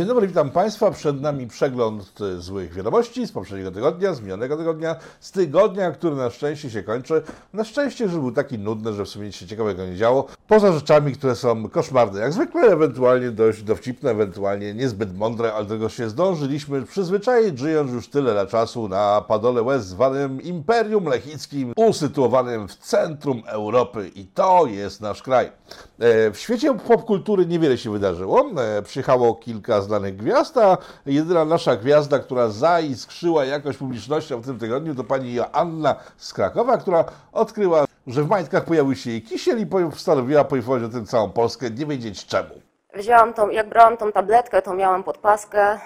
Dzień dobry, witam Państwa. Przed nami przegląd e, złych wiadomości z poprzedniego tygodnia, z minionego tygodnia, z tygodnia, który na szczęście się kończy. Na szczęście, że był taki nudny, że w sumie nic się ciekawego nie działo. Poza rzeczami, które są koszmarne, jak zwykle, ewentualnie dość dowcipne, ewentualnie niezbyt mądre, ale tego się zdążyliśmy przyzwyczaić, żyjąc już tyle lat czasu na padole łez zwanym Imperium Lechickim, usytuowanym w centrum Europy i to jest nasz kraj. E, w świecie popkultury niewiele się wydarzyło. E, przyjechało kilka znanych gwiazd, a jedyna nasza gwiazda, która zaiskrzyła jakoś publicznością w tym tygodniu, to pani Joanna z Krakowa, która odkryła, że w majtkach pojawił się jej kisiel i postanowiła poinformować o tym całą Polskę, nie wiedzieć czemu. Wzięłam tą, jak brałam tą tabletkę, to miałam podpaskę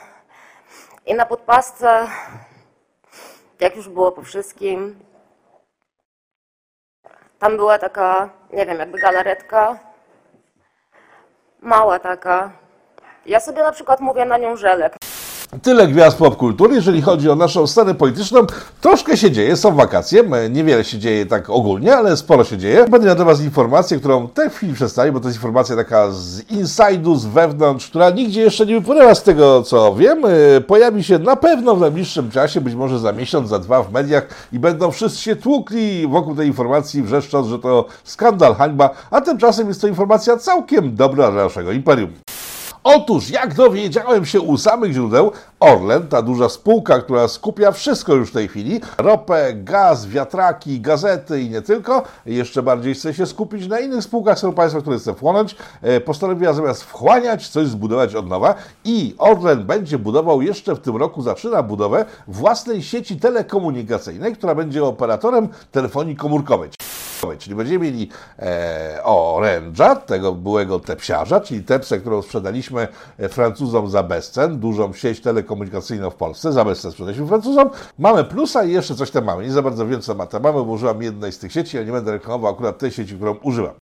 i na podpasce, jak już było po wszystkim, tam była taka, nie wiem, jakby galaretka, mała taka. Ja sobie na przykład mówię na nią żelek. Tyle gwiazd popkultury. Jeżeli chodzi o naszą scenę polityczną, troszkę się dzieje, są wakacje, niewiele się dzieje tak ogólnie, ale sporo się dzieje. Będę miał dla Was informację, którą tę chwili przedstawię, bo to jest informacja taka z inside'u, z wewnątrz, która nigdzie jeszcze nie wypłynęła z tego, co wiem. Pojawi się na pewno w najbliższym czasie, być może za miesiąc, za dwa w mediach i będą wszyscy się tłukli wokół tej informacji, wrzeszcząc, że to skandal, hańba, a tymczasem jest to informacja całkiem dobra dla naszego imperium. Otóż, jak dowiedziałem się u samych źródeł, Orlen, ta duża spółka, która skupia wszystko już w tej chwili, ropę, gaz, wiatraki, gazety i nie tylko, jeszcze bardziej chce się skupić na innych spółkach Skarbu Państwa, które chce wchłonąć, e, postanowiła zamiast wchłaniać, coś zbudować od nowa i Orlen będzie budował jeszcze w tym roku, zaczyna budowę własnej sieci telekomunikacyjnej, która będzie operatorem telefonii komórkowej. Czyli będziemy mieli e, tego byłego tepsiarza, czyli tepsę, którą sprzedaliśmy e, Francuzom za bezcen, dużą sieć telekomunikacyjną w Polsce, za bezcen sprzedaliśmy Francuzom. Mamy plusa i jeszcze coś tam mamy. Nie za bardzo wiem, co ma mamy, bo użyłam jednej z tych sieci, ale nie będę reklamował akurat tej sieci, którą używam.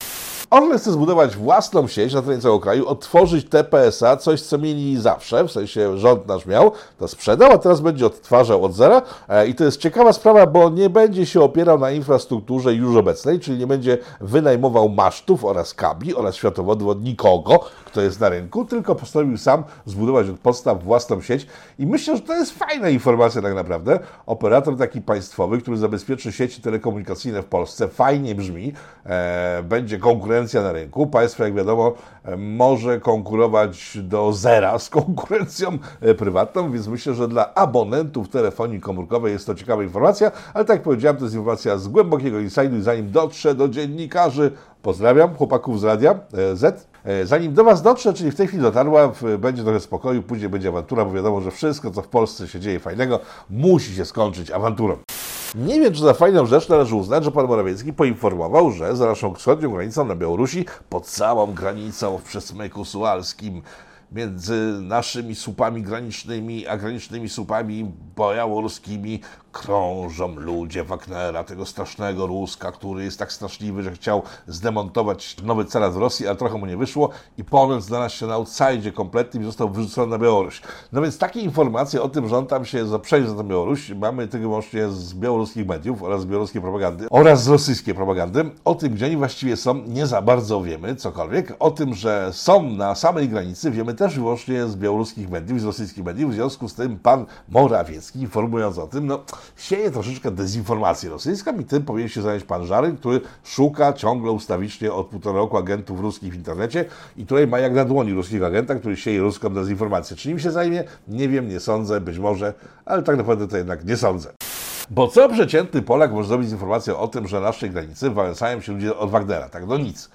Orlen chce zbudować własną sieć na terenie całego kraju, otworzyć TPSA, coś co mieli zawsze, w sensie rząd nasz miał, to sprzedał, a teraz będzie odtwarzał od zera e, i to jest ciekawa sprawa, bo nie będzie się opierał na infrastrukturze już obecnej, czyli nie będzie wynajmował masztów oraz kabli oraz światowodów od nikogo, kto jest na rynku, tylko postanowił sam zbudować od podstaw własną sieć i myślę, że to jest fajna informacja tak naprawdę. Operator taki państwowy, który zabezpieczy sieci telekomunikacyjne w Polsce, fajnie brzmi, e, będzie konkurencja na rynku. Państwo, jak wiadomo, e, może konkurować do zera z konkurencją e, prywatną, więc myślę, że dla abonentów telefonii komórkowej jest to ciekawa informacja, ale tak jak powiedziałem, to jest informacja z głębokiego insidu i zanim dotrze do dziennikarzy, pozdrawiam chłopaków z Radia e, Z, zanim do Was dotrze, czyli w tej chwili dotarła, będzie trochę spokoju, później będzie awantura, bo wiadomo, że wszystko, co w Polsce się dzieje fajnego, musi się skończyć awanturą. Nie wiem, czy za fajną rzecz należy uznać, że pan Morawiecki poinformował, że za naszą wschodnią granicą na Białorusi, pod całą granicą w przesmyku sualskim, między naszymi słupami granicznymi a granicznymi słupami białoruskimi krążą ludzie Wagnera, tego strasznego Ruska, który jest tak straszliwy, że chciał zdemontować nowy carat w Rosji, ale trochę mu nie wyszło i ponoć znalazł się na outside kompletnym i został wyrzucony na Białoruś. No więc takie informacje o tym, że on tam się zaprzejdzie na Białoruś, mamy tylko wyłącznie z białoruskich mediów oraz z białoruskiej propagandy oraz z rosyjskiej propagandy. O tym, gdzie oni właściwie są, nie za bardzo wiemy, cokolwiek. O tym, że są na samej granicy, wiemy też wyłącznie z białoruskich mediów, z rosyjskich mediów. W związku z tym pan Morawiecki, informując o tym, no sieje troszeczkę dezinformację rosyjską i tym powinien się zająć pan Żary, który szuka ciągle ustawicznie od półtora roku agentów ruskich w internecie i tutaj ma jak na dłoni ruskich agenta, który sieje ruską dezinformację. Czy nim się zajmie? Nie wiem, nie sądzę, być może, ale tak naprawdę to jednak nie sądzę. Bo co przeciętny Polak może zrobić z informacją o tym, że na naszej granicy wałęsają się ludzie od Wagnera? Tak, no nic.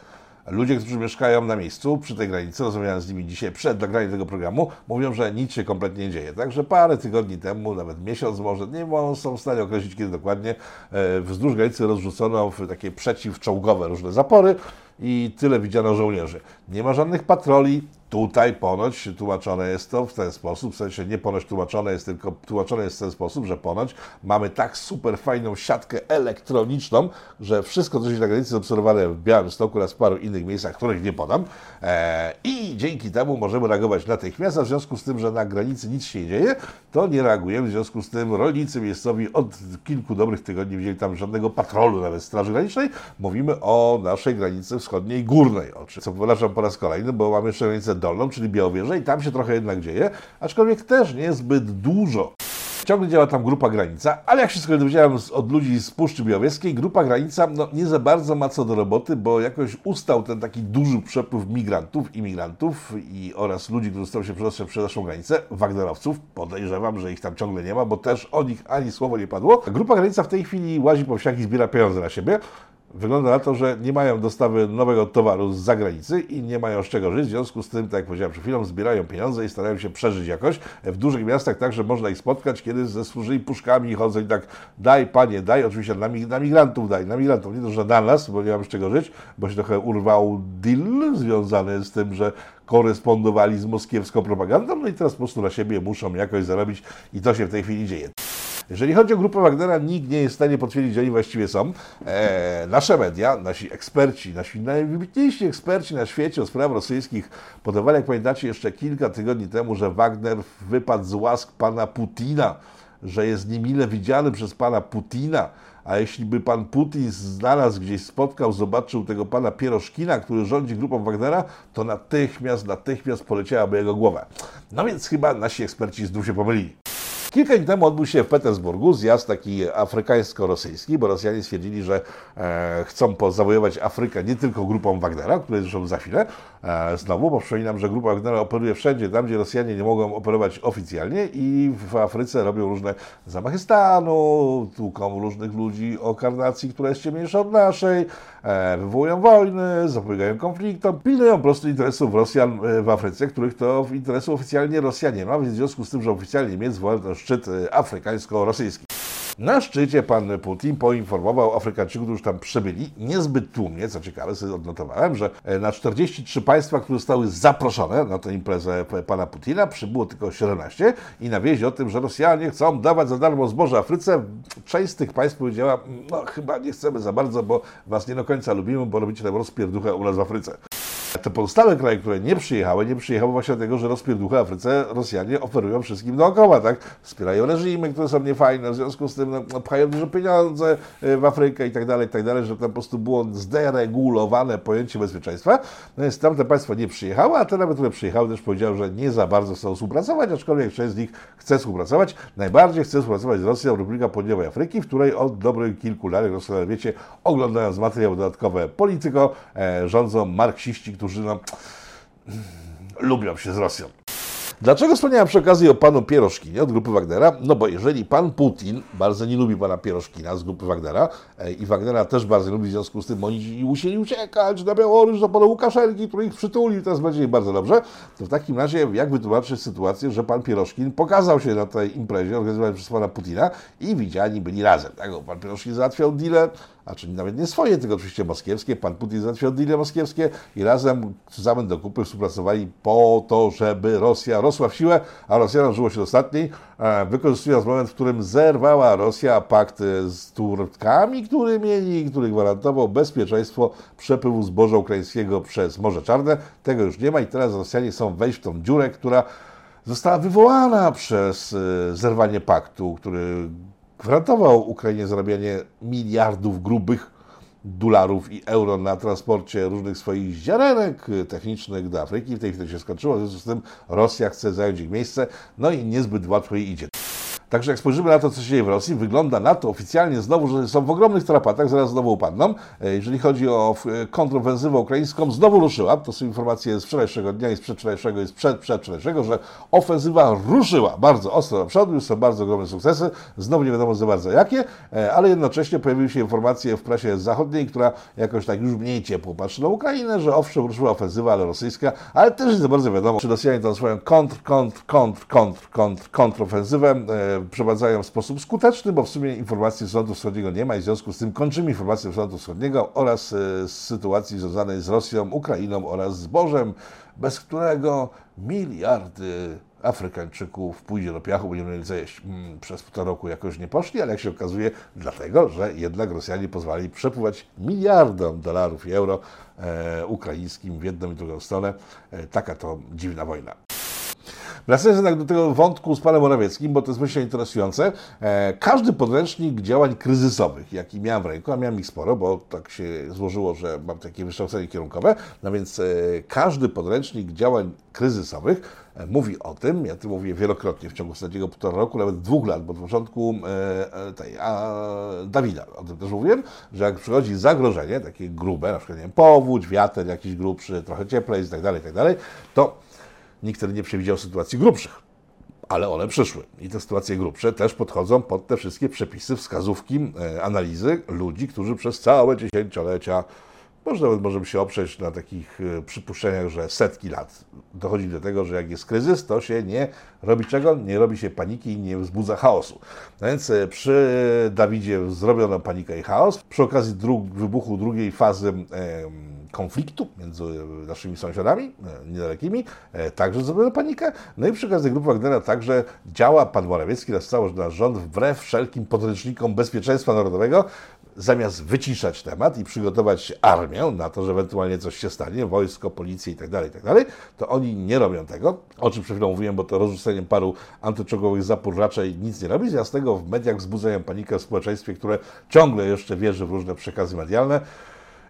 Ludzie, którzy mieszkają na miejscu przy tej granicy, rozmawiałem z nimi dzisiaj przed nagraniem tego programu, mówią, że nic się kompletnie nie dzieje. Także parę tygodni temu, nawet miesiąc może, nie są w stanie określić kiedy dokładnie, e, wzdłuż granicy rozrzucono takie przeciwczołgowe różne zapory i tyle widziano żołnierzy. Nie ma żadnych patroli, Tutaj ponoć tłumaczone jest to w ten sposób, w sensie nie ponoć tłumaczone jest, tylko tłumaczone jest w ten sposób, że ponoć mamy tak super fajną siatkę elektroniczną, że wszystko, co się na granicy jest obserwowane w Białymstoku oraz w paru innych miejscach, których nie podam, e, i dzięki temu możemy reagować natychmiast, a w związku z tym, że na granicy nic się nie dzieje, to nie reagujemy, w związku z tym rolnicy miejscowi od kilku dobrych tygodni wzięli tam żadnego patrolu nawet Straży Granicznej, mówimy o naszej granicy wschodniej górnej, o czym co powtarzam po raz kolejny, bo mamy jeszcze granicę dolną, czyli Białowieżę i tam się trochę jednak dzieje, aczkolwiek też nie zbyt dużo. Ciągle działa tam grupa granica, ale jak się dowiedziałem od ludzi z Puszczy Białowieskiej, grupa granica no, nie za bardzo ma co do roboty, bo jakoś ustał ten taki duży przepływ migrantów, imigrantów i oraz ludzi, którzy stają się przedostać przez naszą granicę, Wagnerowców. Podejrzewam, że ich tam ciągle nie ma, bo też o nich ani słowo nie padło. Grupa granica w tej chwili łazi po wsiach i zbiera pieniądze na siebie. Wygląda na to, że nie mają dostawy nowego towaru z zagranicy i nie mają z czego żyć. W związku z tym, tak jak powiedziałem przed chwilą, zbierają pieniądze i starają się przeżyć jakoś. W dużych miastach także można ich spotkać, kiedy ze służyli puszkami chodzą i tak daj panie, daj, oczywiście na, na migrantów daj, na migrantów, nie to, że na nas, bo nie mam z czego żyć, bo się trochę urwał deal związany z tym, że korespondowali z moskiewską propagandą, no i teraz po prostu na siebie muszą jakoś zarobić i to się w tej chwili dzieje. Jeżeli chodzi o grupę Wagnera, nikt nie jest w stanie potwierdzić, gdzie oni właściwie są. E, nasze media, nasi eksperci, nasi najwybitniejsi eksperci na świecie o spraw rosyjskich podawali, jak pamiętacie, jeszcze kilka tygodni temu, że Wagner wypadł z łask pana Putina, że jest niemile widziany przez pana Putina. A jeśli by pan Putin znalazł gdzieś, spotkał, zobaczył tego pana Pieroszkina, który rządzi grupą Wagnera, to natychmiast, natychmiast poleciałaby jego głowa. No więc chyba nasi eksperci znów się pomylili. Kilka dni temu odbył się w Petersburgu zjazd taki afrykańsko-rosyjski, bo Rosjanie stwierdzili, że e, chcą pozawojować Afrykę nie tylko grupą Wagnera, której zresztą za chwilę znowu, bo przypominam, że grupa Wagnera operuje wszędzie, tam gdzie Rosjanie nie mogą operować oficjalnie i w Afryce robią różne zamachy stanu, tłuką różnych ludzi o karnacji, która jest ciemniejsza od naszej, e, wywołują wojny, zapobiegają konfliktom, pilnują po prostu interesów Rosjan e, w Afryce, których to interesów oficjalnie Rosja nie ma, w związku z tym, że oficjalnie Niemiec woła szczyt y, afrykańsko-rosyjski. Na szczycie pan Putin poinformował Afrykańczyków, którzy tam przybyli, niezbyt tłumnie, co ciekawe, sobie odnotowałem, że e, na 43 państwa, które zostały zaproszone na tę imprezę pana Putina, przybyło tylko 17 i na wieść o tym, że Rosjanie chcą dawać za darmo zboże Afryce, część z tych państw powiedziała, no chyba nie chcemy za bardzo, bo was nie do końca lubimy, bo robicie tam rozpierduchę u nas w Afryce. Te pozostałe kraje, które nie przyjechały, nie przyjechały właśnie dlatego, że rozpierducha Afryce Rosjanie oferują wszystkim dookoła, tak? Wspierają reżimy, które są niefajne, w związku z tym no, pchają duże pieniądze y, w Afrykę i tak dalej, i tak dalej, że tam po prostu było zderegulowane pojęcie bezpieczeństwa. No więc tamte państwa nie przyjechały, a te nawet, które przyjechały, też powiedziały, że nie za bardzo chcą współpracować, aczkolwiek część z nich chce współpracować. Najbardziej chce współpracować z Rosją Republika Południowej Afryki, w której od dobrych kilku lat, jak wiecie, oglądając materiały dodatkowe Polityko, e, rządzą marksiści, którzy którzy no, lubią się z Rosją. Dlaczego wspomniałem przy okazji o panu Pieroszkinie od grupy Wagnera? No bo jeżeli pan Putin bardzo nie lubi pana Pieroszkina z grupy Wagnera e, i Wagnera też bardzo lubi, w związku z tym oni musieli uciekać na Białoruś do pana Łukaszenki, który ich przytulił, teraz będzie bardzo dobrze, to w takim razie jak wytłumaczyć sytuację, że pan Pieroszkin pokazał się na tej imprezie organizowanej przez pana Putina i widziani byli razem. Tak? Pan Pieroszkin załatwiał dealer, a czyli nawet nie swoje, tylko oczywiście moskiewskie. Pan Putin załatwiał deale moskiewskie i razem zamęt do kupy współpracowali po to, żeby Rosja rosła w siłę, a Rosjanom żyło się ostatniej, e, wykorzystując moment, w którym zerwała Rosja pakt z Turkami, który mieli, który gwarantował bezpieczeństwo przepływu zboża ukraińskiego przez Morze Czarne. Tego już nie ma i teraz Rosjanie chcą wejść w tą dziurę, która została wywołana przez e, zerwanie paktu, który gwarantował Ukrainie zarabianie miliardów grubych dolarów i euro na transporcie różnych swoich ziarenek technicznych do Afryki. W tej chwili się skończyło, w związku z tym Rosja chce zająć ich miejsce, no i niezbyt łatwo jej idzie. Także jak spojrzymy na to, co się dzieje w Rosji, wygląda na to oficjalnie znowu, że są w ogromnych tarapatach, zaraz znowu upadną. E, jeżeli chodzi o e, kontrofensywę ukraińską, znowu ruszyła. To są informacje z wczorajszego dnia i z przedwczorajszego i z przed, przedwczorajszego, że ofensywa ruszyła bardzo ostro do przodu, już są bardzo ogromne sukcesy. Znowu nie wiadomo za bardzo jakie, e, ale jednocześnie pojawiły się informacje w prasie zachodniej, która jakoś tak już mniej ciepło patrzy na Ukrainę, że owszem, ruszyła ofensywa, ale rosyjska, ale też nie za bardzo wiadomo, czy Rosjanie tam swoją kontr, kontr, kontr, kontr, kontr, kontrofensywę przeprowadzają w sposób skuteczny, bo w sumie informacji z Frontu Wschodniego nie ma i w związku z tym kończymy informacje z Frontu Wschodniego oraz e, z sytuacji związanej z Rosją, Ukrainą oraz zbożem, bez którego miliardy Afrykańczyków pójdzie do piachu, będziemy mieli co. Hmm, przez półtora roku jakoś nie poszli, ale jak się okazuje, dlatego, że jednak Rosjanie pozwali przepływać miliardom dolarów i euro e, ukraińskim w jedną i drugą stronę. E, taka to dziwna wojna. Wracając jednak do tego wątku z panem Morawieckim, bo to jest myślę interesujące. E, każdy podręcznik działań kryzysowych, jaki miałem w ręku, a miałem ich sporo, bo tak się złożyło, że mam takie wykształcenie kierunkowe, no więc e, każdy podręcznik działań kryzysowych e, mówi o tym, ja to mówię wielokrotnie w ciągu ostatniego półtora roku, nawet dwóch lat, bo od początku tej, a, Dawida o tym też mówiłem, że jak przychodzi zagrożenie, takie grube, na przykład nie wiem, powódź, wiatr jakiś grubszy, trochę cieplej i tak dalej, tak dalej, to nikt wtedy nie przewidział sytuacji grubszych. Ale one przyszły. I te sytuacje grubsze też podchodzą pod te wszystkie przepisy, wskazówki, e, analizy ludzi, którzy przez całe dziesięciolecia może nawet możemy się oprzeć na takich e, przypuszczeniach, że setki lat dochodzi do tego, że jak jest kryzys, to się nie robi czego? Nie robi się paniki i nie wzbudza chaosu. No więc e, przy Dawidzie zrobiono panikę i chaos. Przy okazji dru wybuchu drugiej fazy konfliktu między naszymi sąsiadami e, niedalekimi, także zrobiono panikę. No i przy okazji grupy Wagnera także działa. Pan Morawiecki na cały nasz rząd wbrew wszelkim podręcznikom bezpieczeństwa narodowego, zamiast wyciszać temat i przygotować armię na to, że ewentualnie coś się stanie, wojsko, policję i tak dalej, tak to oni nie robią tego, o czym przed chwilą mówiłem, bo to rozrzuceniem paru antyczogowych zapór raczej nic nie robi, z tego w mediach wzbudzają panikę w społeczeństwie, które ciągle jeszcze wierzy w różne przekazy medialne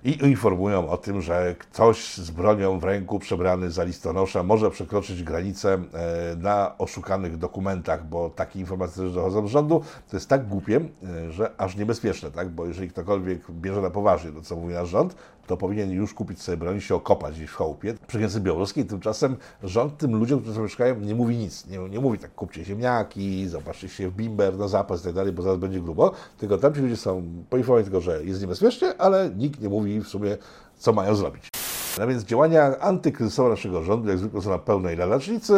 i informują o tym, że ktoś z bronią w ręku przebrany za listonosza może przekroczyć granicę e, na oszukanych dokumentach, bo takie informacje też dochodzą z rządu. To jest tak głupie, e, że aż niebezpieczne, tak? bo jeżeli ktokolwiek bierze na poważnie to, co mówi nasz rząd, to powinien już kupić sobie broń i się okopać gdzieś w chałupie przy granicy białoruskiej. Tymczasem rząd tym ludziom, którzy mieszkają, nie mówi nic. Nie, nie mówi tak, kupcie ziemniaki, zobaczcie się w bimber na zapas i tak dalej, bo zaraz będzie grubo. Tylko tam ci ludzie są poinformowani tylko, że jest niebezpiecznie, ale nikt nie mówi w sumie, co mają zrobić. No więc działania antykryzysowe naszego rządu, jak zwykle są na pełnej lalacznicy,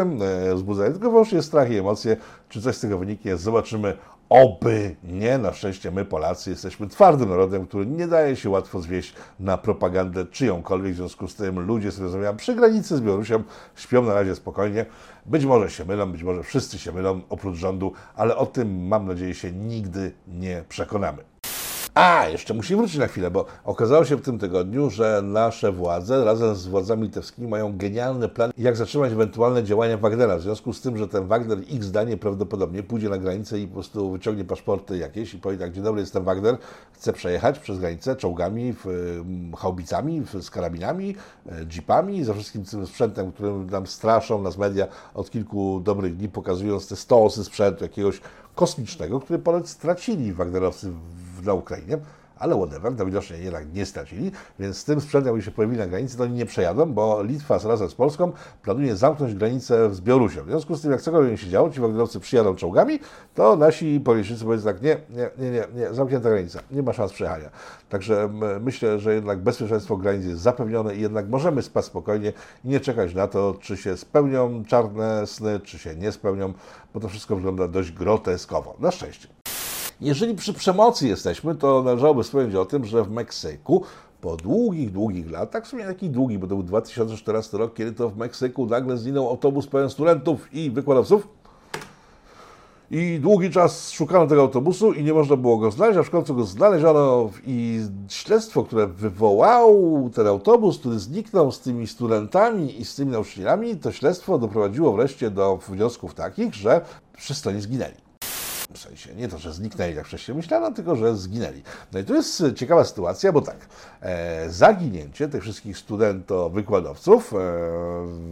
e, wzbudzają tylko wyłącznie strach i emocje. Czy coś z tego wyniknie, zobaczymy. Oby nie, na szczęście my Polacy jesteśmy twardym narodem, który nie daje się łatwo zwieść na propagandę czyjąkolwiek, w związku z tym ludzie, z rozmawiam przy granicy z Białorusią, śpią na razie spokojnie. Być może się mylą, być może wszyscy się mylą oprócz rządu, ale o tym mam nadzieję się nigdy nie przekonamy. A, jeszcze musimy wrócić na chwilę, bo okazało się w tym tygodniu, że nasze władze razem z władzami litewskimi mają genialny plan, jak zatrzymać ewentualne działania Wagnera. W związku z tym, że ten Wagner ich zdanie prawdopodobnie pójdzie na granicę i po prostu wyciągnie paszporty jakieś i powie tak, dzień dobry, jestem Wagner, chcę przejechać przez granicę czołgami, chaubicami, z karabinami, e, jeepami, ze wszystkim tym sprzętem, którym nam straszą nas media od kilku dobrych dni, pokazując te stosy sprzętu jakiegoś kosmicznego, który Polacy stracili Wagnerowcy na Ukrainie, ale whatever, to widocznie jednak nie stracili, więc z tym sprzętem, jak się pojawili na granicy, to oni nie przejadą, bo Litwa razem z Polską planuje zamknąć granicę z Białorusią. W związku z tym, jak cokolwiek się działo, ci Wagnerowcy przyjadą czołgami, to nasi policzycy powiedzą tak, nie, nie, nie, nie, nie, zamknięta granica, nie ma szans przejechania. Także myślę, że jednak bezpieczeństwo granic jest zapewnione i jednak możemy spać spokojnie i nie czekać na to, czy się spełnią czarne sny, czy się nie spełnią, bo to wszystko wygląda dość groteskowo. Na szczęście. Jeżeli przy przemocy jesteśmy, to należałoby wspomnieć o tym, że w Meksyku po długich, długich latach, w sumie taki długi, bo to był 2014 rok, kiedy to w Meksyku nagle zginął autobus pełen studentów i wykładowców. I długi czas szukano tego autobusu i nie można było go znaleźć, a w końcu go znaleziono i śledztwo, które wywołał ten autobus, który zniknął z tymi studentami i z tymi nauczycielami, to śledztwo doprowadziło wreszcie do wniosków takich, że wszyscy oni zginęli. W sensie nie to, że zniknęli, jak wcześniej myślano, tylko że zginęli. No i tu jest ciekawa sytuacja, bo tak, e, zaginięcie tych wszystkich studentów-wykładowców e,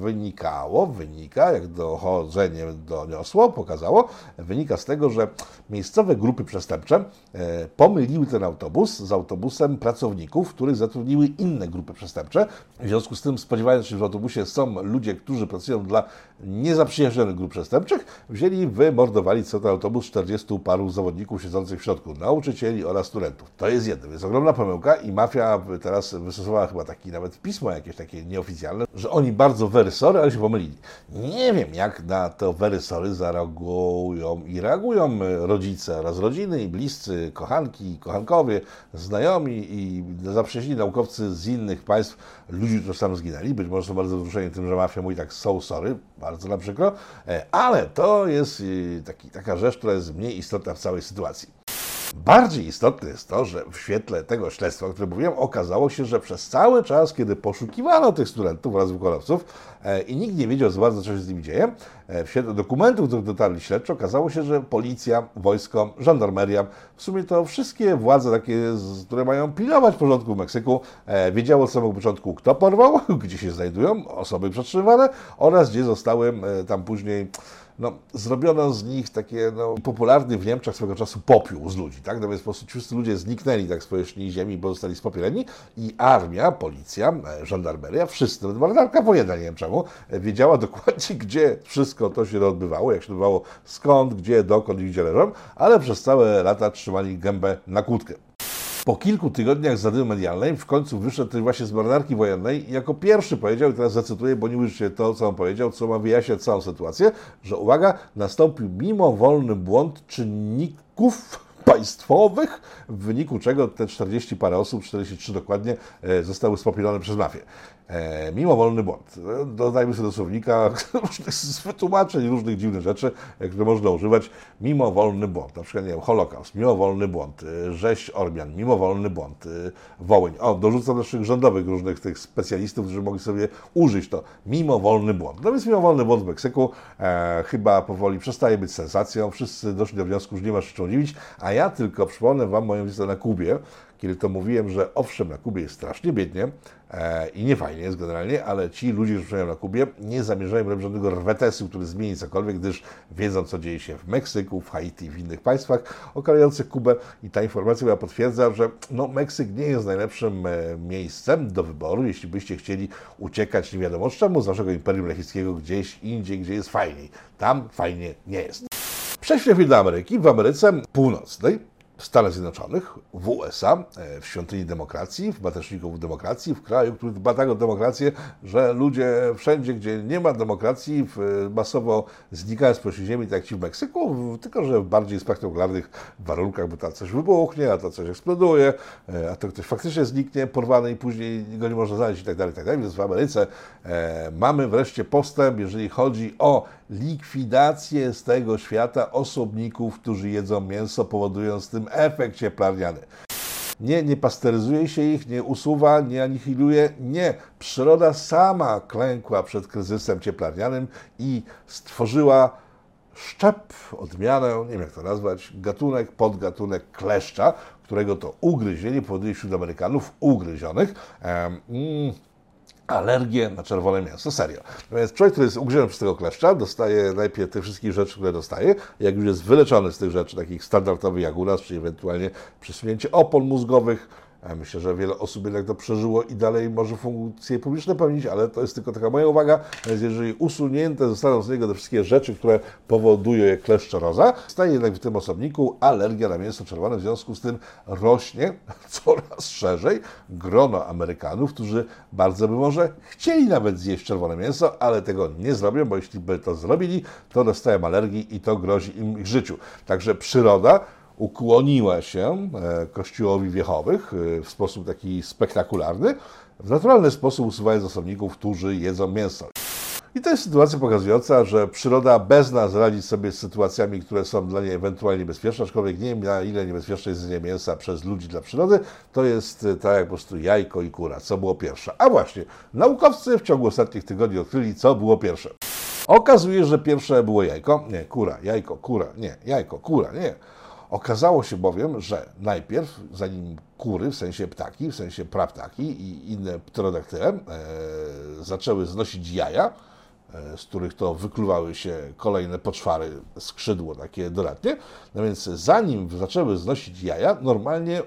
wynikało, wynika, jak dochodzenie doniosło, pokazało, wynika z tego, że miejscowe grupy przestępcze e, pomyliły ten autobus z autobusem pracowników, których zatrudniły inne grupy przestępcze. W związku z tym, spodziewając się, że w autobusie są ludzie, którzy pracują dla niezaprzyjaźnionych grup przestępczych, wzięli, wymordowali co ten autobus 40 paru zawodników siedzących w środku, nauczycieli oraz studentów. To jest jedno, jest ogromna pomyłka i mafia teraz wystosowała chyba taki nawet pismo jakieś takie nieoficjalne, że oni bardzo very sorry, ale się pomylili. Nie wiem, jak na to very sorry zareagują i reagują rodzice oraz rodziny i bliscy, kochanki, kochankowie, znajomi i zaprzyjaźnieni naukowcy z innych państw, ludzi, którzy tam zginęli. Być może są bardzo wzruszeni tym, że mafia mówi tak so sorry, bardzo na przykro, e, ale to jest e, taki, taka rzecz, która jest mniej istotna w całej sytuacji. Bardziej istotne jest to, że w świetle tego śledztwa, o którym mówiłem, okazało się, że przez cały czas, kiedy poszukiwano tych studentów oraz wykonawców e, i nikt nie wiedział za bardzo, co się z nimi dzieje, e, w świetle dokumentów, do których dotarli śledczy, okazało się, że policja, wojsko, żandarmeria, w sumie to wszystkie władze takie, które mają pilnować porządku w Meksyku, e, wiedziało od samego początku, kto porwał, gdzie się znajdują osoby przetrzymywane oraz gdzie zostały tam później no, zrobiono z nich takie no, popularny w Niemczech swego czasu popiół z ludzi, tak? No więc po prostu wszyscy ludzie zniknęli tak z powierzchni ziemi, bo zostali spopieleni i armia, policja, e, żandarmeria, wszyscy, marynarka wojenna, nie wiem czemu, e, wiedziała dokładnie, gdzie wszystko to się odbywało, jak się odbywało, skąd, gdzie, dokąd i gdzie leżą, ale przez całe lata trzymali gębę na kłódkę. Po kilku tygodniach zadymy medialnej w końcu wyszedł właśnie z marynarki wojennej i jako pierwszy powiedział, i teraz zacytuję, bo nie ujrzycie to, co on powiedział, co ma wyjaśniać całą sytuację, że uwaga, nastąpił mimowolny błąd czynników państwowych, w wyniku czego te 40 parę osób, 43 dokładnie, e, zostały spopielone przez mafię. E, mimowolny błąd. E, dodajmy sobie do słownika różnych wytłumaczeń, różnych dziwnych rzeczy, które można używać. Mimowolny błąd. Na przykład, nie wiem, Holokaust, mimowolny błąd, rzeź Ormian, mimowolny błąd, Wołyń. O, dorzucam naszych rządowych różnych tych specjalistów, którzy mogli sobie użyć to. Mimowolny błąd. No więc mimowolny błąd w Meksyku e, chyba powoli przestaje być sensacją. Wszyscy doszli do wniosku, że nie ma się czego dziwić, a ja tylko przypomnę Wam moją wizytę na Kubie, kiedy to mówiłem, że owszem, na Kubie jest strasznie biednie e, i nie fajnie jest generalnie, ale ci ludzie, którzy przyjeżdżają na Kubie, nie zamierzają robić żadnego rwetesu, który zmieni cokolwiek, gdyż wiedzą, co dzieje się w Meksyku, w Haiti, w innych państwach okalających Kubę i ta informacja chyba potwierdza, że no, Meksyk nie jest najlepszym e, miejscem do wyboru, jeśli byście chcieli uciekać nie wiadomo czemu, z waszego Imperium Lechickiego gdzieś indziej, gdzie jest fajniej. Tam fajnie nie jest. Przejdźmy do Ameryki. W Ameryce Północnej w Stanach Zjednoczonych, w USA, e, w świątyni demokracji, w mateczniku demokracji, w kraju, który dba tak o demokrację, że ludzie wszędzie, gdzie nie ma demokracji, masowo znikają z powierzchni ziemi, tak jak ci w Meksyku, tylko że w bardziej spektakularnych warunkach, bo tam coś wybuchnie, a to coś eksploduje, e, a to ktoś faktycznie zniknie, porwany i później go nie można znaleźć i tak dalej, tak dalej. Więc w Ameryce e, mamy wreszcie postęp, jeżeli chodzi o likwidację z tego świata osobników, którzy jedzą mięso, powodując tym efekt cieplarniany. Nie, nie pasteryzuje się ich, nie usuwa, nie anihiluje. Nie. Przyroda sama klękła przed kryzysem cieplarnianym i stworzyła szczep, odmianę, nie wiem jak to nazwać, gatunek, podgatunek kleszcza, którego to ugryzienie powoduje wśród Amerykanów ugryzionych. Um, alergię na czerwone mięso. Serio. Natomiast człowiek, który jest ugryziony przez tego kleszcza, dostaje najpierw te wszystkie rzeczy, które dostaje. Jak już jest wyleczony z tych rzeczy, takich standardowych jak u nas, czyli ewentualnie przesunięcie opon mózgowych, Myślę, że wiele osób jednak to przeżyło i dalej może funkcje publiczne pełnić, ale to jest tylko taka moja uwaga. Więc jeżeli usunięte zostaną z niego te wszystkie rzeczy, które powodują je kleszczoroza, staje jednak w tym osobniku alergia na mięso czerwone. W związku z tym rośnie coraz szerzej grono Amerykanów, którzy bardzo by może chcieli nawet zjeść czerwone mięso, ale tego nie zrobią, bo jeśli by to zrobili, to dostają alergii i to grozi im ich życiu. Także przyroda ukłoniła się e, kościołowi wiechowych e, w sposób taki spektakularny, w naturalny sposób usuwając osobników, którzy jedzą mięso. I to jest sytuacja pokazująca, że przyroda bez nas radzi sobie z sytuacjami, które są dla niej ewentualnie niebezpieczne, aczkolwiek nie wiem na ile niebezpieczne jest jedzenie mięsa przez ludzi dla przyrody, to jest e, tak jak po prostu jajko i kura, co było pierwsze. A właśnie, naukowcy w ciągu ostatnich tygodni odkryli, co było pierwsze. Okazuje się, że pierwsze było jajko, nie, kura, jajko, kura, nie, jajko, kura, nie. Okazało się bowiem, że najpierw, zanim kury, w sensie ptaki, w sensie praptaki i inne pterodaktyle, e, zaczęły znosić jaja, z których to wykluwały się kolejne poczwary, skrzydło takie dodatnie. No więc zanim zaczęły znosić jaja, normalnie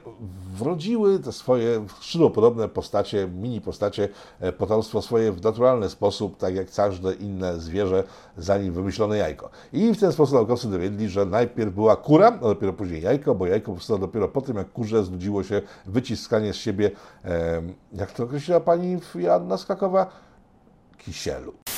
wrodziły te swoje skrzydłopodobne postacie, mini postacie, e, potomstwo swoje w naturalny sposób, tak jak każde inne zwierzę, zanim wymyślono jajko. I w ten sposób naukowcy dowiedli, że najpierw była kura, a dopiero później jajko, bo jajko powstało dopiero po tym, jak kurze znudziło się wyciskanie z siebie, jak to określiła pani Joanna Skakowa, kisielu.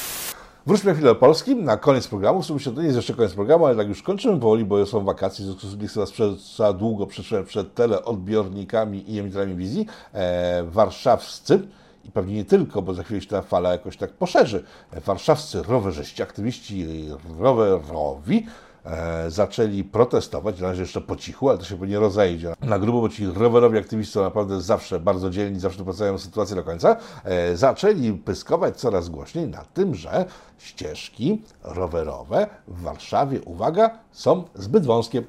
Wróćmy chwilę do Polski. Na koniec programu. W sumie to nie jest jeszcze koniec programu, ale tak już kończymy powoli, bo są wakacje, w związku z tym nie chcę Was przed, za długo przetrzymać przed teleodbiornikami i emitentami wizji. E, warszawscy i pewnie nie tylko, bo za chwilę się ta fala jakoś tak poszerzy. Warszawscy rowerzyści, aktywiści rowerowi e, zaczęli protestować, na razie jeszcze po cichu, ale to się pewnie rozejdzie. Na grubo, bo ci rowerowi aktywiści są naprawdę zawsze bardzo dzielni, zawsze doprowadzają sytuację do końca, e, zaczęli pyskować coraz głośniej na tym, że ścieżki rowerowe w Warszawie, uwaga, są zbyt wąskie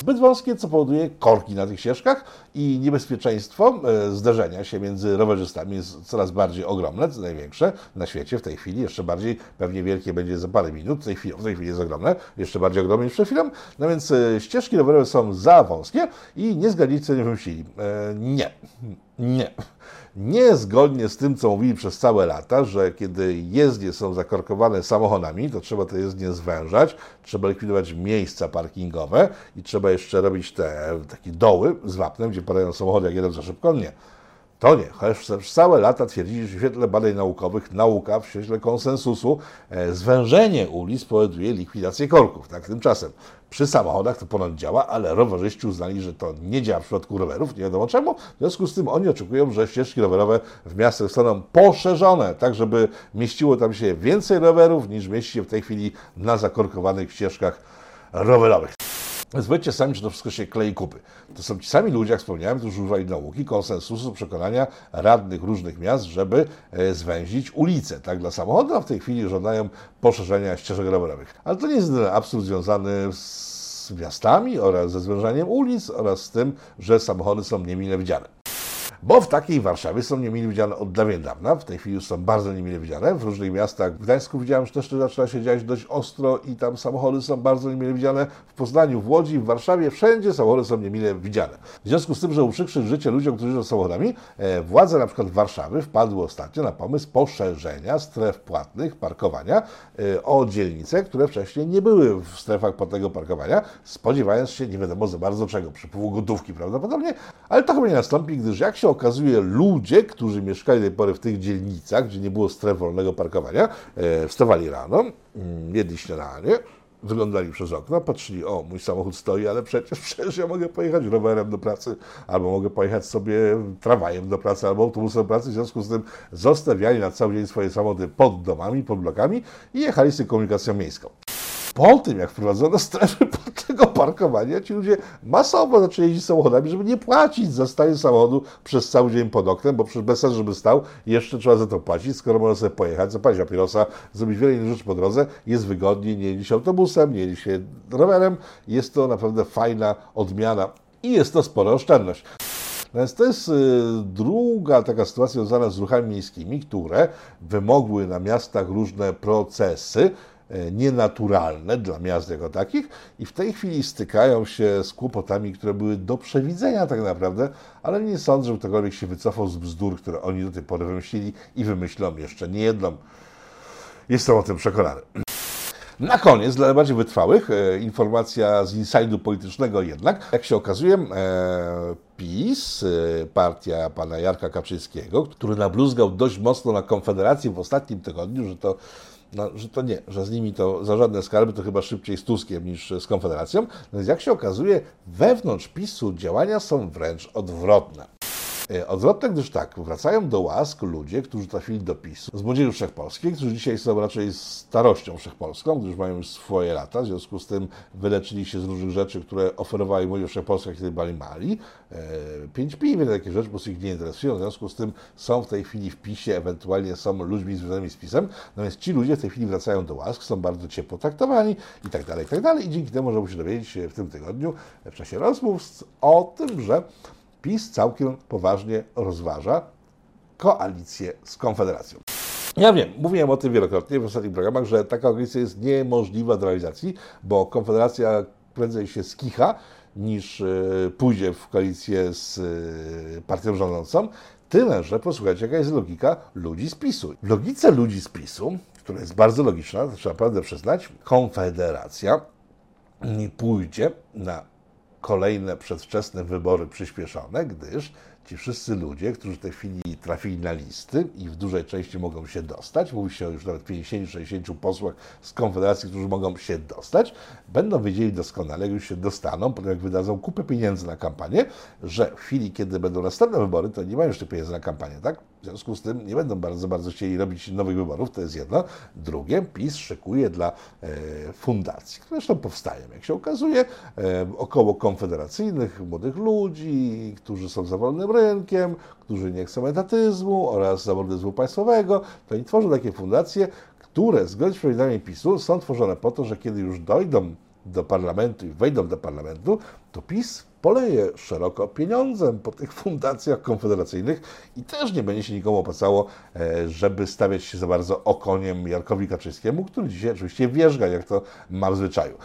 zbyt wąskie, co powoduje korki na tych ścieżkach i niebezpieczeństwo e, zderzenia się między rowerzystami jest coraz bardziej ogromne, co największe na świecie w tej chwili, jeszcze bardziej pewnie wielkie będzie za parę minut, w tej chwili, w tej chwili jest ogromne, jeszcze bardziej ogromne niż przed chwilą, no więc e, ścieżki rowerowe są za wąskie i nie zgadnijcie, co nie wymyślili. E, nie, nie. Niezgodnie z tym, co mówili przez całe lata, że kiedy jezdnie są zakorkowane samochodami, to trzeba te jezdnie zwężać, trzeba likwidować miejsca parkingowe i trzeba jeszcze robić te takie doły z wapnem, gdzie padają samochody, jak jedą za szybko. Nie. To nie, chociaż przez całe lata twierdzili, że w świetle badań naukowych, nauka w świetle konsensusu, e, zwężenie ulic powoduje likwidację korków. Tak, tymczasem przy samochodach to ponad działa, ale rowerzyści uznali, że to nie działa w przypadku rowerów, nie wiadomo czemu. W związku z tym oni oczekują, że ścieżki rowerowe w miastach zostaną poszerzone, tak żeby mieściło tam się więcej rowerów niż mieści się w tej chwili na zakorkowanych ścieżkach rowerowych. Więc sami, czy to wszystko się klei kupy. To są ci sami ludzie, jak wspomniałem, którzy używali nauki, konsensusu, przekonania radnych różnych miast, żeby e, zwęzić ulice tak, dla samochodu, a w tej chwili żądają poszerzenia ścieżek rowerowych. Ale to nie jest absurd związany z miastami oraz ze zwężaniem ulic oraz z tym, że samochody są niemile widziane. Bo w takiej Warszawie są niemile widziane od dawien dawna, w tej chwili już są bardzo niemile widziane. W różnych miastach, w Gdańsku widziałem, że też to zaczyna się dziać dość ostro i tam samochody są bardzo niemile widziane. W Poznaniu, w Łodzi, w Warszawie, wszędzie samochody są niemile widziane. W związku z tym, że uprzykrzyć życie ludziom, którzy jeżdżą samochodami, e, władze na przykład Warszawy wpadły ostatnio na pomysł poszerzenia stref płatnych parkowania e, o dzielnice, które wcześniej nie były w strefach płatnego parkowania, spodziewając się nie wiadomo za bardzo czego, przypływu gotówki prawdopodobnie, ale to chyba nie nastąpi, gdyż jak się okazuje, ludzie, którzy mieszkali do tej pory w tych dzielnicach, gdzie nie było stref wolnego parkowania, e, wstawali rano, mm, jedli śniadanie, wyglądali przez okno, patrzyli, o, mój samochód stoi, ale przecież, przecież ja mogę pojechać rowerem do pracy, albo mogę pojechać sobie tramwajem do pracy, albo autobusem do pracy, w związku z tym zostawiali na cały dzień swoje samochody pod domami, pod blokami i jechali z komunikacją miejską po tym, jak wprowadzono strefy tego parkowania, ci ludzie masowo zaczęli jeździć samochodami, żeby nie płacić za stanie samochodu przez cały dzień pod oknem, bo przecież bez sensu, żeby stał, jeszcze trzeba za to płacić, skoro można sobie pojechać, zapalić papierosa, zrobić wiele innych rzeczy po drodze, jest wygodniej, nie jedzie się autobusem, nie jedzie się rowerem, jest to naprawdę fajna odmiana i jest to spora oszczędność. Natomiast to jest y, druga taka sytuacja związana z ruchami miejskimi, które wymogły na miastach różne procesy, nienaturalne dla miast jako takich i w tej chwili stykają się z kłopotami, które były do przewidzenia tak naprawdę, ale nie sądzę, że ktokolwiek się wycofał z bzdur, które oni do tej pory wymyślili i wymyślą jeszcze nie jedną. Jestem o tym przekonany. Na koniec, dla najbardziej wytrwałych, e, informacja z insajdu politycznego jednak. Jak się okazuje, e, PiS, e, partia pana Jarka Kaczyńskiego, który nabluzgał dość mocno na Konfederację w ostatnim tygodniu, że to no, że to nie, że z nimi to za żadne skarby to chyba szybciej z Tuskiem niż z Konfederacją. No więc jak się okazuje, wewnątrz PiSu działania są wręcz odwrotne. E, odwrotnie, gdyż tak, wracają do łask ludzie, którzy trafili do PiSu. Z młodzieży wszechpolskiej, którzy dzisiaj są raczej starością wszechpolską, gdyż mają już swoje lata, w związku z tym wyleczyli się z różnych rzeczy, które oferowali młodzież wszechpolska, kiedy byli mali. E, pięć piw, takie rzeczy po prostu ich nie interesują, w związku z tym są w tej chwili w PiSie, ewentualnie są ludźmi związanymi z PiSem, natomiast ci ludzie w tej chwili wracają do łask, są bardzo ciepło traktowani i tak dalej, i tak dalej. I dzięki temu możemy się dowiedzieć w tym tygodniu, w czasie rozmów o tym, że PiS całkiem poważnie rozważa koalicję z Konfederacją. Ja wiem, mówiłem o tym wielokrotnie w ostatnich programach, że taka koalicja jest niemożliwa do realizacji, bo Konfederacja prędzej się skicha, niż e, pójdzie w koalicję z e, partią rządzącą. Tyle, że posłuchajcie, jaka jest logika ludzi z PiSu. W logice ludzi z PiSu, która jest bardzo logiczna, to trzeba naprawdę przyznać, Konfederacja nie pójdzie na kolejne przedwczesne wybory przyspieszone, gdyż ci wszyscy ludzie, którzy w tej chwili trafili na listy i w dużej części mogą się dostać, mówi się o już nawet 50-60 posłach z Konfederacji, którzy mogą się dostać, będą wiedzieli doskonale, jak już się dostaną, potem jak wydadzą kupę pieniędzy na kampanię, że w chwili, kiedy będą następne wybory, to nie mają jeszcze pieniędzy na kampanię, tak? W związku z tym nie będą bardzo, bardzo chcieli robić nowych wyborów, to jest jedno. Drugie, PiS szykuje dla e, fundacji, które zresztą powstają, jak się okazuje, e, około konfederacyjnych młodych ludzi, którzy są za wolnym rynkiem, którzy nie chcą etatyzmu oraz zawodnictwa państwowego, to oni tworzą takie fundacje, które zgodnie z przewidywaniem PiSu są tworzone po to, że kiedy już dojdą do parlamentu i wejdą do parlamentu, to PiS poleje szeroko pieniądzem po tych fundacjach konfederacyjnych i też nie będzie się nikomu opłacało, e, żeby stawiać się za bardzo okoniem Jarkowi Kaczyńskiemu, który dzisiaj oczywiście wierzga, jak to ma w zwyczaju.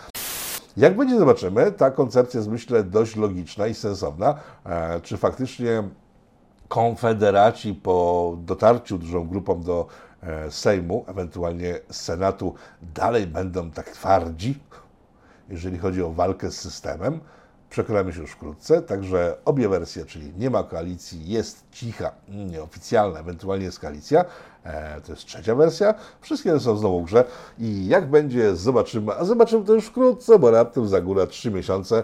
Jak będzie, zobaczymy. Ta koncepcja jest, myślę, dość logiczna i sensowna. E, czy faktycznie konfederaci po dotarciu dużą grupą do e, Sejmu, ewentualnie Senatu, dalej będą tak twardzi, jeżeli chodzi o walkę z systemem. Przekonamy się już wkrótce, także obie wersje, czyli nie ma koalicji, jest cicha, nieoficjalna, ewentualnie jest koalicja, e, to jest trzecia wersja, wszystkie są znowu w grze i jak będzie, zobaczymy, a zobaczymy to już wkrótce, bo raptem za górę trzy miesiące.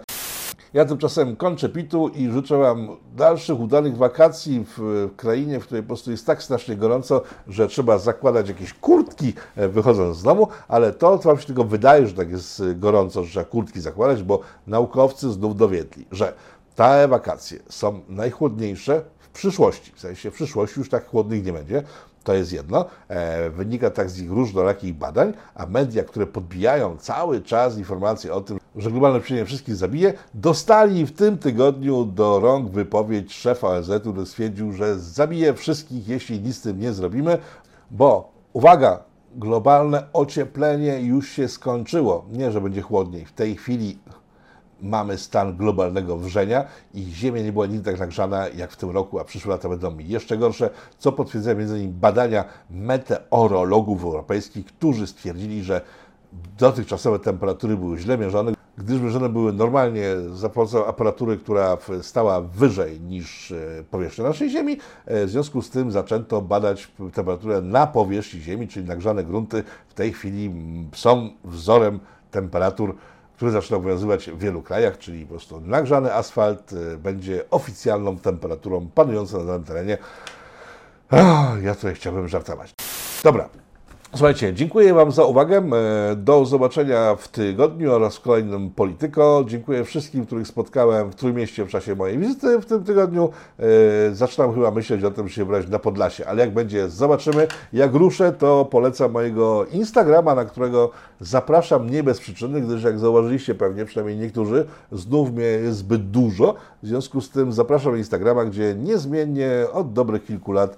Ja tymczasem kończę pitu i życzę Wam dalszych udanych wakacji w krainie, w której po prostu jest tak strasznie gorąco, że trzeba zakładać jakieś kurtki e, wychodząc z domu, ale to, co Wam się tylko wydaje, że tak jest gorąco, że trzeba kurtki zakładać, bo naukowcy znów dowiedli, że te wakacje są najchłodniejsze w przyszłości. W sensie w przyszłości już tak chłodnych nie będzie. To jest jedno. E, wynika tak z ich różnorakich badań, a media, które podbijają cały czas informacje o tym, że globalne ocieplenie wszystkich zabije, dostali w tym tygodniu do rąk wypowiedź szefa ONZ-u, który stwierdził, że zabije wszystkich, jeśli nic z tym nie zrobimy, bo uwaga, globalne ocieplenie już się skończyło. Nie, że będzie chłodniej. W tej chwili mamy stan globalnego wrzenia i Ziemia nie była nigdy tak nagrzana jak w tym roku, a przyszłe lata będą jeszcze gorsze, co potwierdzają innymi badania meteorologów europejskich, którzy stwierdzili, że dotychczasowe temperatury były źle mierzone, gdyż mierzone były normalnie za pomocą aparatury, która stała wyżej niż e, powierzchnia naszej Ziemi. E, w związku z tym zaczęto badać temperaturę na powierzchni Ziemi, czyli nagrzane grunty w tej chwili są wzorem temperatur które zaczyna obowiązywać w wielu krajach, czyli po prostu nagrzany asfalt e, będzie oficjalną temperaturą panującą na danym terenie. Ja tutaj chciałbym żartować. Dobra, Słuchajcie, dziękuję Wam za uwagę. E, do zobaczenia w tygodniu oraz w kolejnym Polityko. Dziękuję wszystkim, których spotkałem w Trójmieście w czasie mojej wizyty w tym tygodniu. E, zaczynam chyba myśleć o tym, że się wybrać na Podlasie, ale jak będzie, zobaczymy. Jak ruszę, to polecam mojego Instagrama, na którego zapraszam nie bez przyczyny, gdyż jak zauważyliście pewnie, przynajmniej niektórzy, znów mnie jest zbyt dużo. W związku z tym zapraszam Instagrama, gdzie niezmiennie od dobrych kilku lat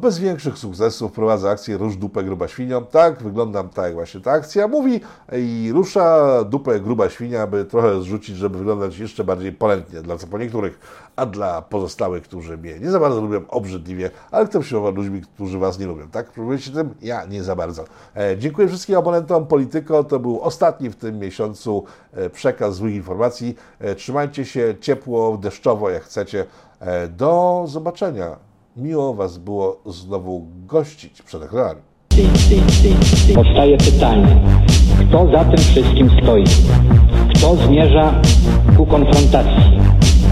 bez większych sukcesów prowadza akcję Rusz dupę gruba świnią. Tak, wyglądam tak jak właśnie ta akcja mówi i rusza dupę gruba świnia, aby trochę zrzucić, żeby wyglądać jeszcze bardziej polętnie dla co po niektórych, a dla pozostałych, którzy mnie nie za bardzo lubią, obrzydliwie, ale chcę przyjmować ludźmi, którzy Was nie lubią. Tak, próbujecie tym? Ja nie za bardzo. E, dziękuję wszystkim abonentom Polityko. To był ostatni w tym miesiącu e, przekaz złych informacji. E, trzymajcie się ciepło, deszczowo jak chcecie. E, do zobaczenia. Miło Was było znowu gościć przed ekranami. Powstaje pytanie, kto za tym wszystkim stoi? Kto zmierza ku konfrontacji,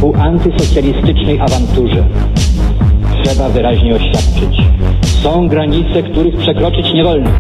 ku antysocjalistycznej awanturze? Trzeba wyraźnie oświadczyć. Są granice, których przekroczyć nie wolno.